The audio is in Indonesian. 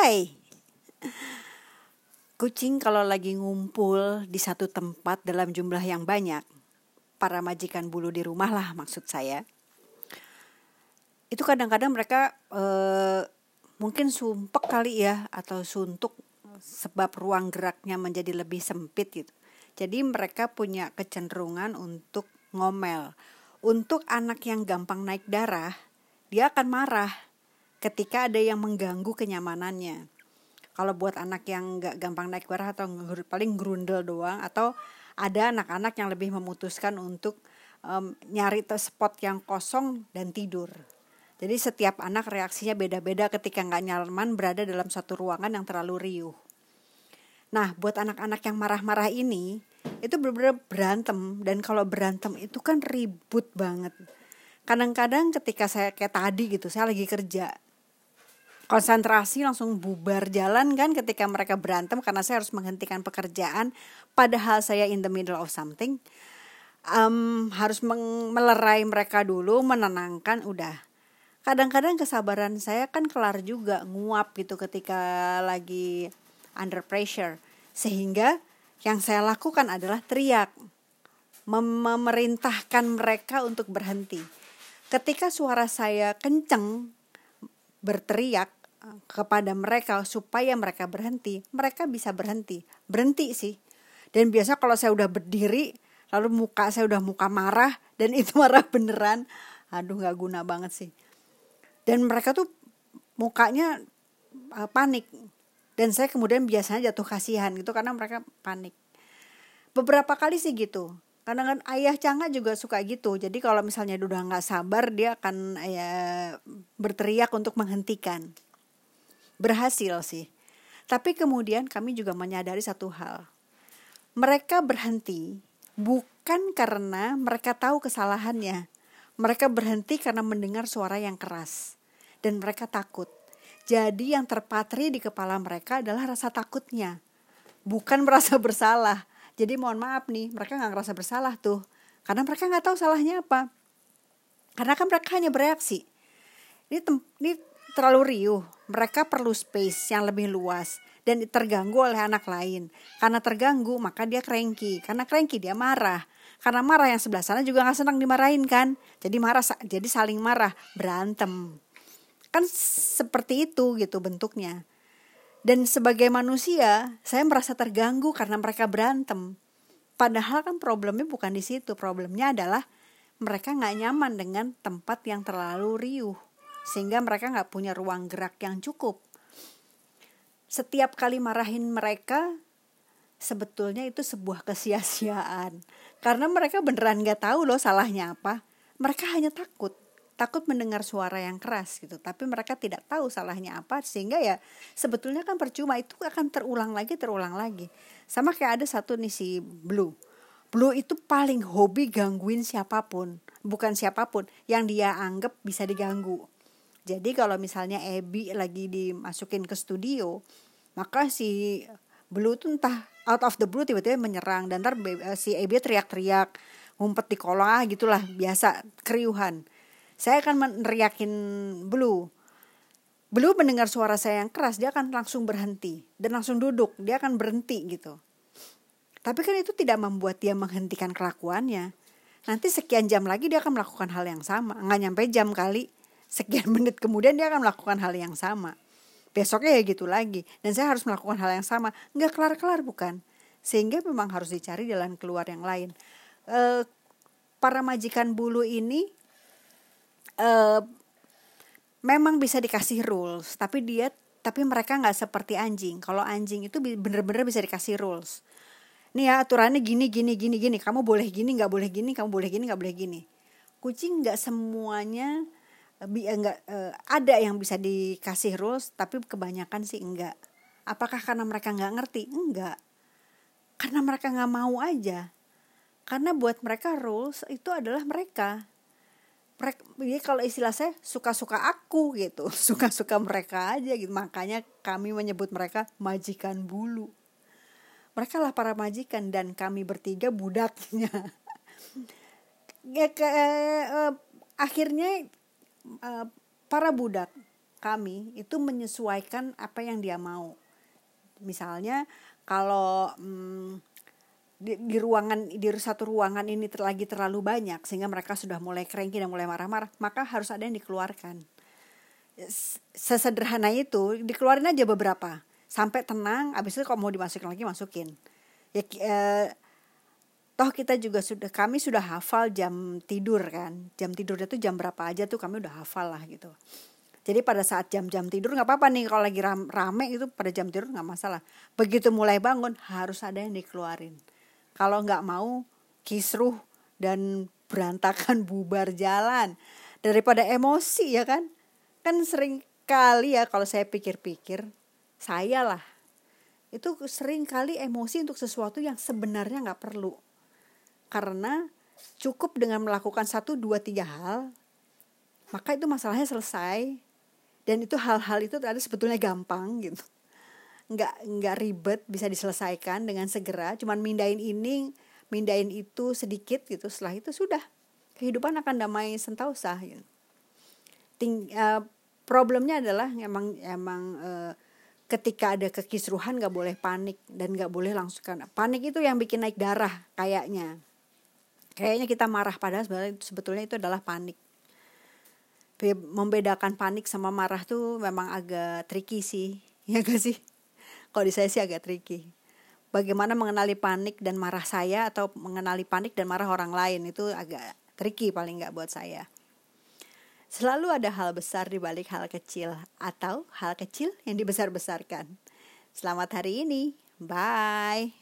Hai. Kucing kalau lagi ngumpul di satu tempat dalam jumlah yang banyak, para majikan bulu di rumah lah maksud saya. Itu kadang-kadang mereka eh, mungkin sumpek kali ya atau suntuk sebab ruang geraknya menjadi lebih sempit gitu. Jadi mereka punya kecenderungan untuk ngomel. Untuk anak yang gampang naik darah, dia akan marah ketika ada yang mengganggu kenyamanannya. Kalau buat anak yang nggak gampang naik darah atau paling grundel doang atau ada anak-anak yang lebih memutuskan untuk um, nyari spot yang kosong dan tidur. Jadi setiap anak reaksinya beda-beda ketika nggak nyaman berada dalam satu ruangan yang terlalu riuh. Nah, buat anak-anak yang marah-marah ini, itu benar-benar berantem dan kalau berantem itu kan ribut banget. Kadang-kadang ketika saya kayak tadi gitu, saya lagi kerja, konsentrasi langsung bubar jalan kan ketika mereka berantem karena saya harus menghentikan pekerjaan padahal saya in the middle of something. Um, harus melerai mereka dulu menenangkan udah. Kadang-kadang kesabaran saya kan kelar juga nguap gitu ketika lagi under pressure. Sehingga yang saya lakukan adalah teriak mem memerintahkan mereka untuk berhenti. Ketika suara saya kenceng berteriak kepada mereka supaya mereka berhenti, mereka bisa berhenti. Berhenti sih. Dan biasa kalau saya udah berdiri, lalu muka saya udah muka marah dan itu marah beneran, aduh nggak guna banget sih. Dan mereka tuh mukanya uh, panik. Dan saya kemudian biasanya jatuh kasihan gitu karena mereka panik. Beberapa kali sih gitu. Karena kan ayah Canga juga suka gitu. Jadi kalau misalnya udah nggak sabar dia akan ya berteriak untuk menghentikan berhasil sih. Tapi kemudian kami juga menyadari satu hal. Mereka berhenti bukan karena mereka tahu kesalahannya. Mereka berhenti karena mendengar suara yang keras. Dan mereka takut. Jadi yang terpatri di kepala mereka adalah rasa takutnya. Bukan merasa bersalah. Jadi mohon maaf nih, mereka nggak ngerasa bersalah tuh. Karena mereka nggak tahu salahnya apa. Karena kan mereka hanya bereaksi. Ini, ini terlalu riuh. Mereka perlu space yang lebih luas dan terganggu oleh anak lain. Karena terganggu maka dia cranky. Karena cranky dia marah. Karena marah yang sebelah sana juga gak senang dimarahin kan. Jadi marah jadi saling marah, berantem. Kan seperti itu gitu bentuknya. Dan sebagai manusia, saya merasa terganggu karena mereka berantem. Padahal kan problemnya bukan di situ. Problemnya adalah mereka nggak nyaman dengan tempat yang terlalu riuh sehingga mereka nggak punya ruang gerak yang cukup. Setiap kali marahin mereka, sebetulnya itu sebuah kesia-siaan. Karena mereka beneran nggak tahu loh salahnya apa. Mereka hanya takut, takut mendengar suara yang keras gitu. Tapi mereka tidak tahu salahnya apa, sehingga ya sebetulnya kan percuma itu akan terulang lagi, terulang lagi. Sama kayak ada satu nih si Blue. Blue itu paling hobi gangguin siapa pun, bukan siapa pun yang dia anggap bisa diganggu. Jadi kalau misalnya Ebi lagi dimasukin ke studio, maka si Blue tuh entah out of the blue tiba-tiba menyerang dan ntar eh, si Ebi teriak-teriak, ngumpet di kolong ah gitulah biasa keriuhan. Saya akan meneriakin Blue. Blue mendengar suara saya yang keras, dia akan langsung berhenti dan langsung duduk, dia akan berhenti gitu. Tapi kan itu tidak membuat dia menghentikan kelakuannya. Nanti sekian jam lagi dia akan melakukan hal yang sama, nggak nyampe jam kali sekian menit kemudian dia akan melakukan hal yang sama. Besoknya ya gitu lagi. Dan saya harus melakukan hal yang sama. Nggak kelar kelar bukan? Sehingga memang harus dicari jalan keluar yang lain. E, para majikan bulu ini e, memang bisa dikasih rules. Tapi dia tapi mereka nggak seperti anjing. Kalau anjing itu bener-bener bisa dikasih rules. Nih ya aturannya gini gini gini gini. Kamu boleh gini nggak boleh gini kamu boleh gini nggak boleh gini. Kucing nggak semuanya enggak uh, ada yang bisa dikasih rules tapi kebanyakan sih enggak apakah karena mereka nggak ngerti? Enggak karena mereka nggak mau aja. Karena buat mereka rules itu adalah mereka. Jadi kalau istilah saya suka-suka aku gitu. Suka-suka mereka aja gitu. Makanya kami menyebut mereka majikan bulu. Mereka lah para majikan dan kami bertiga budaknya. Ya ke, eh, akhirnya uh, para budak kami itu menyesuaikan apa yang dia mau. Misalnya kalau hmm, di, di ruangan di satu ruangan ini ter, lagi terlalu banyak sehingga mereka sudah mulai cranky dan mulai marah-marah, maka harus ada yang dikeluarkan. Sesederhana itu dikeluarin aja beberapa sampai tenang, habis itu kalau mau dimasukin lagi masukin. Ya eh, toh kita juga sudah kami sudah hafal jam tidur kan. Jam tidurnya tuh jam berapa aja tuh kami udah hafal lah gitu. Jadi pada saat jam-jam tidur nggak apa-apa nih kalau lagi rame itu pada jam tidur nggak masalah. Begitu mulai bangun harus ada yang dikeluarin kalau nggak mau kisruh dan berantakan bubar jalan daripada emosi ya kan kan sering kali ya kalau saya pikir-pikir saya lah itu sering kali emosi untuk sesuatu yang sebenarnya nggak perlu karena cukup dengan melakukan satu dua tiga hal maka itu masalahnya selesai. Dan itu hal-hal itu tadi sebetulnya gampang gitu. Nggak nggak ribet bisa diselesaikan dengan segera. Cuman mindain ini mindain itu sedikit gitu. Setelah itu sudah kehidupan akan damai sentausa gitu. Ting, uh, problemnya adalah emang emang uh, ketika ada kekisruhan nggak boleh panik dan nggak boleh langsung panik itu yang bikin naik darah kayaknya kayaknya kita marah padahal sebetulnya itu adalah panik membedakan panik sama marah tuh memang agak tricky sih ya gak sih kalau di saya sih agak tricky. Bagaimana mengenali panik dan marah saya atau mengenali panik dan marah orang lain itu agak tricky paling nggak buat saya. Selalu ada hal besar di balik hal kecil atau hal kecil yang dibesar-besarkan. Selamat hari ini. Bye.